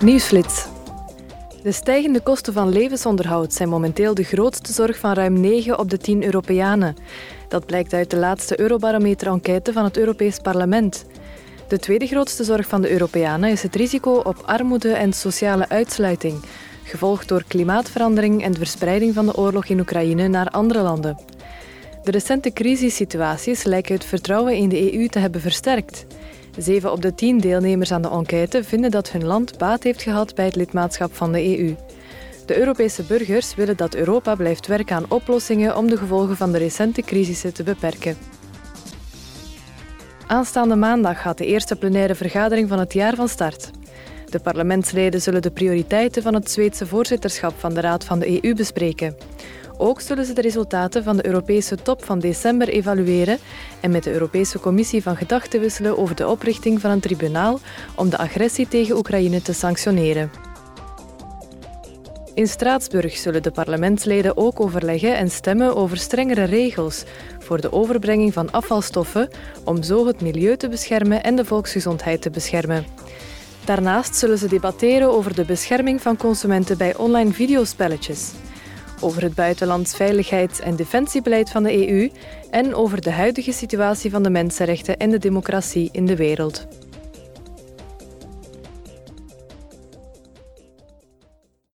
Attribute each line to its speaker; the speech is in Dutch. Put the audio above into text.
Speaker 1: Nieuwsflits. De stijgende kosten van levensonderhoud zijn momenteel de grootste zorg van ruim 9 op de 10 Europeanen. Dat blijkt uit de laatste Eurobarometer-enquête van het Europees Parlement. De tweede grootste zorg van de Europeanen is het risico op armoede en sociale uitsluiting, gevolgd door klimaatverandering en de verspreiding van de oorlog in Oekraïne naar andere landen. De recente crisissituaties lijken het vertrouwen in de EU te hebben versterkt. Zeven op de tien deelnemers aan de enquête vinden dat hun land baat heeft gehad bij het lidmaatschap van de EU. De Europese burgers willen dat Europa blijft werken aan oplossingen om de gevolgen van de recente crisissen te beperken. Aanstaande maandag gaat de eerste plenaire vergadering van het jaar van start. De parlementsleden zullen de prioriteiten van het Zweedse voorzitterschap van de Raad van de EU bespreken. Ook zullen ze de resultaten van de Europese top van december evalueren en met de Europese Commissie van gedachten wisselen over de oprichting van een tribunaal om de agressie tegen Oekraïne te sanctioneren. In Straatsburg zullen de parlementsleden ook overleggen en stemmen over strengere regels voor de overbrenging van afvalstoffen om zo het milieu te beschermen en de volksgezondheid te beschermen. Daarnaast zullen ze debatteren over de bescherming van consumenten bij online videospelletjes over het buitenlands veiligheids- en defensiebeleid van de EU en over de huidige situatie van de mensenrechten en de democratie in de wereld.